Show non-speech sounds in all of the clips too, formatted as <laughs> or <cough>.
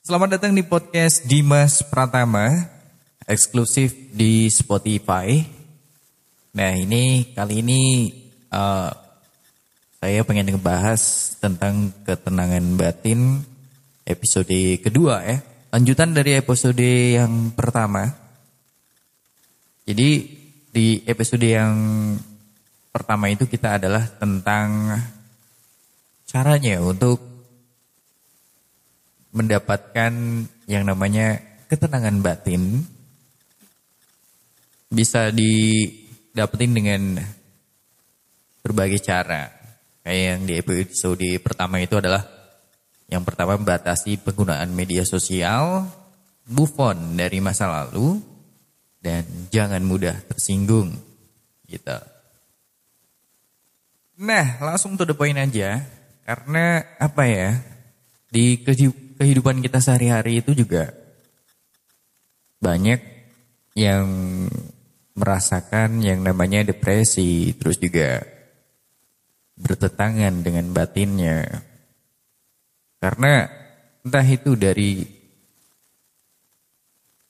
Selamat datang di podcast Dimas Pratama, eksklusif di Spotify. Nah ini kali ini uh, saya pengen ngebahas tentang ketenangan batin episode kedua ya. Lanjutan dari episode yang pertama. Jadi di episode yang pertama itu kita adalah tentang caranya untuk mendapatkan yang namanya ketenangan batin bisa didapetin dengan berbagai cara. Kayak yang di episode pertama itu adalah yang pertama membatasi penggunaan media sosial, move on dari masa lalu, dan jangan mudah tersinggung. Gitu. Nah, langsung to the point aja. Karena apa ya? Di kehidupan kita sehari-hari itu juga banyak yang merasakan yang namanya depresi, terus juga bertetangan dengan batinnya. Karena entah itu dari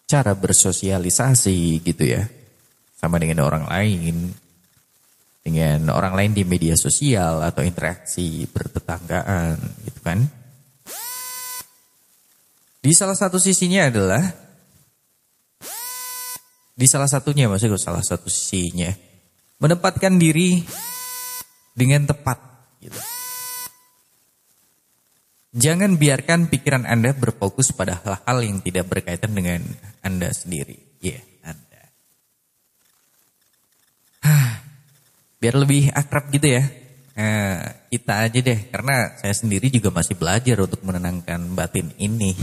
cara bersosialisasi gitu ya, sama dengan orang lain, dengan orang lain di media sosial atau interaksi bertetanggaan gitu kan. Di salah satu sisinya adalah di salah satunya maksudnya salah satu sisinya menempatkan diri dengan tepat gitu. Jangan biarkan pikiran Anda berfokus pada hal-hal yang tidak berkaitan dengan Anda sendiri. Ya, yeah, Anda. Biar lebih akrab gitu ya. Eh, kita aja deh, karena saya sendiri juga masih belajar untuk menenangkan batin ini.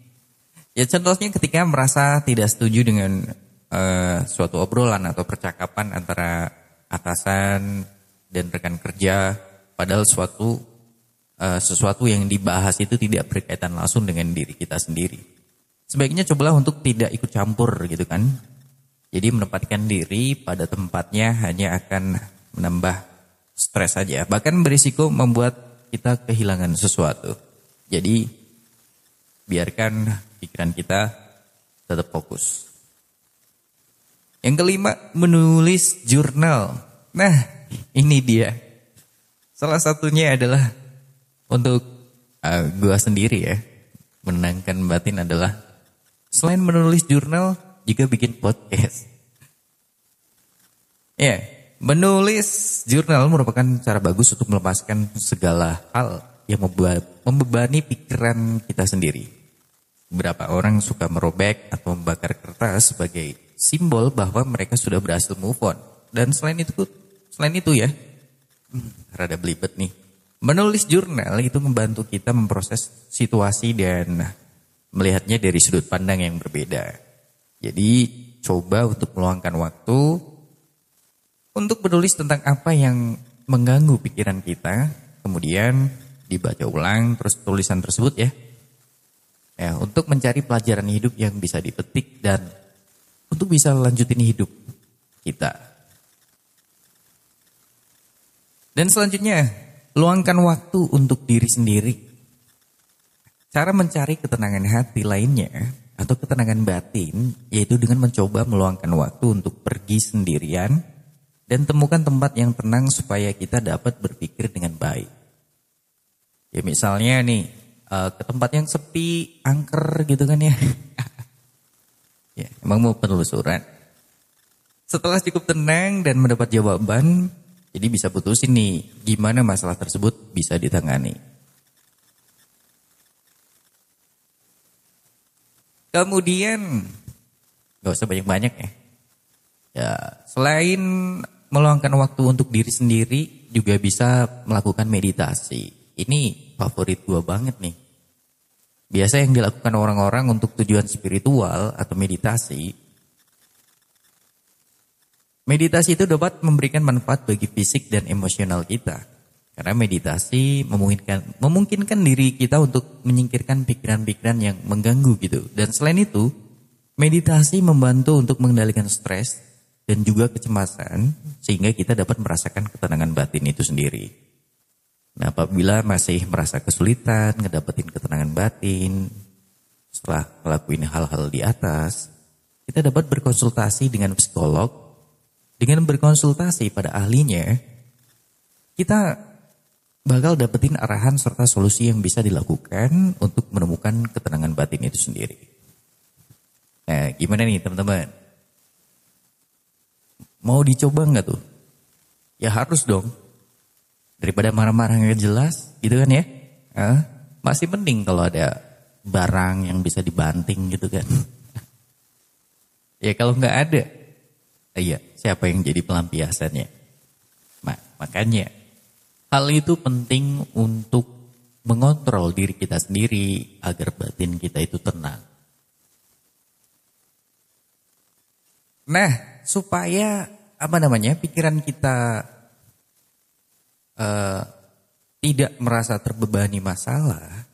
<laughs> ya contohnya ketika merasa tidak setuju dengan uh, suatu obrolan atau percakapan antara atasan dan rekan kerja, padahal suatu uh, sesuatu yang dibahas itu tidak berkaitan langsung dengan diri kita sendiri. Sebaiknya cobalah untuk tidak ikut campur gitu kan. Jadi menempatkan diri pada tempatnya hanya akan menambah stres saja, bahkan berisiko membuat kita kehilangan sesuatu. Jadi biarkan pikiran kita tetap fokus. Yang kelima, menulis jurnal. Nah, ini dia. Salah satunya adalah untuk uh, gua sendiri ya, menenangkan batin adalah selain menulis jurnal juga bikin podcast. Ya, yeah, Menulis jurnal merupakan cara bagus untuk melepaskan segala hal yang membebani pikiran kita sendiri. Beberapa orang suka merobek atau membakar kertas sebagai simbol bahwa mereka sudah berhasil move on. Dan selain itu, selain itu ya, hmm, rada belibet nih. Menulis jurnal itu membantu kita memproses situasi dan melihatnya dari sudut pandang yang berbeda. Jadi coba untuk meluangkan waktu untuk menulis tentang apa yang mengganggu pikiran kita, kemudian dibaca ulang terus tulisan tersebut ya. Ya, untuk mencari pelajaran hidup yang bisa dipetik dan untuk bisa lanjutin hidup kita. Dan selanjutnya, luangkan waktu untuk diri sendiri. Cara mencari ketenangan hati lainnya atau ketenangan batin yaitu dengan mencoba meluangkan waktu untuk pergi sendirian dan temukan tempat yang tenang supaya kita dapat berpikir dengan baik. Ya misalnya nih uh, ke tempat yang sepi, angker gitu kan ya. <laughs> ya emang mau penelusuran. Setelah cukup tenang dan mendapat jawaban, jadi bisa putusin nih gimana masalah tersebut bisa ditangani. Kemudian gak usah banyak-banyak ya. Ya, selain meluangkan waktu untuk diri sendiri juga bisa melakukan meditasi. Ini favorit gue banget nih. Biasa yang dilakukan orang-orang untuk tujuan spiritual atau meditasi. Meditasi itu dapat memberikan manfaat bagi fisik dan emosional kita. Karena meditasi memungkinkan memungkinkan diri kita untuk menyingkirkan pikiran-pikiran yang mengganggu gitu. Dan selain itu, meditasi membantu untuk mengendalikan stres dan juga kecemasan sehingga kita dapat merasakan ketenangan batin itu sendiri. Nah, apabila masih merasa kesulitan ngedapetin ketenangan batin setelah melakukan hal-hal di atas, kita dapat berkonsultasi dengan psikolog. Dengan berkonsultasi pada ahlinya, kita bakal dapetin arahan serta solusi yang bisa dilakukan untuk menemukan ketenangan batin itu sendiri. Nah, gimana nih teman-teman? Mau dicoba nggak tuh? Ya harus dong. Daripada marah-marah nggak jelas, gitu kan ya? Eh, masih penting kalau ada barang yang bisa dibanting gitu kan. <laughs> ya kalau nggak ada, iya siapa yang jadi pelampiasannya? Mak makanya hal itu penting untuk mengontrol diri kita sendiri agar batin kita itu tenang. Nah, supaya apa namanya pikiran kita uh, tidak merasa terbebani masalah,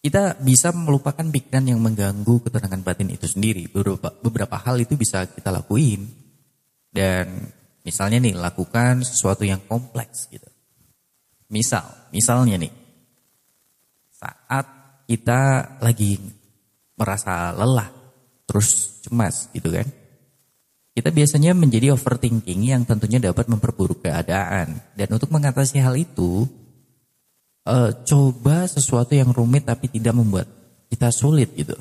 kita bisa melupakan pikiran yang mengganggu ketenangan batin itu sendiri. Beberapa, beberapa hal itu bisa kita lakuin. Dan misalnya nih, lakukan sesuatu yang kompleks gitu. Misal, misalnya nih, saat kita lagi merasa lelah, terus cemas gitu kan. Kita biasanya menjadi overthinking yang tentunya dapat memperburuk keadaan. Dan untuk mengatasi hal itu, uh, coba sesuatu yang rumit tapi tidak membuat kita sulit gitu.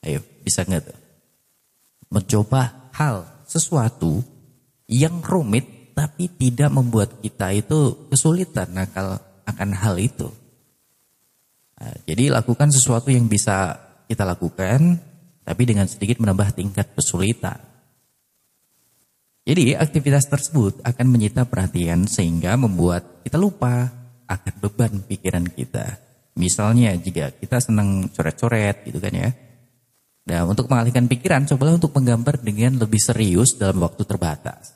Ayo, bisa nggak tuh? Mencoba hal, sesuatu yang rumit tapi tidak membuat kita itu kesulitan nakal akan hal itu. Nah, jadi lakukan sesuatu yang bisa kita lakukan tapi dengan sedikit menambah tingkat kesulitan. Jadi aktivitas tersebut akan menyita perhatian sehingga membuat kita lupa akan beban pikiran kita. Misalnya jika kita senang coret-coret gitu kan ya. Nah untuk mengalihkan pikiran cobalah untuk menggambar dengan lebih serius dalam waktu terbatas.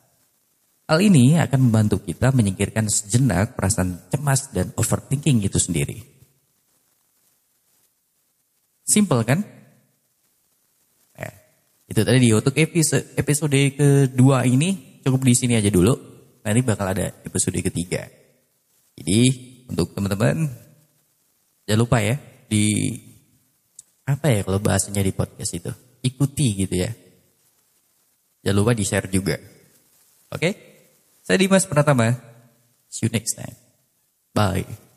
Hal ini akan membantu kita menyingkirkan sejenak perasaan cemas dan overthinking itu sendiri. Simple kan? Itu tadi di untuk episode, kedua ini cukup di sini aja dulu. Nanti bakal ada episode ketiga. Jadi untuk teman-teman jangan lupa ya di apa ya kalau bahasanya di podcast itu ikuti gitu ya. Jangan lupa di share juga. Oke? Saya Dimas Pratama. See you next time. Bye.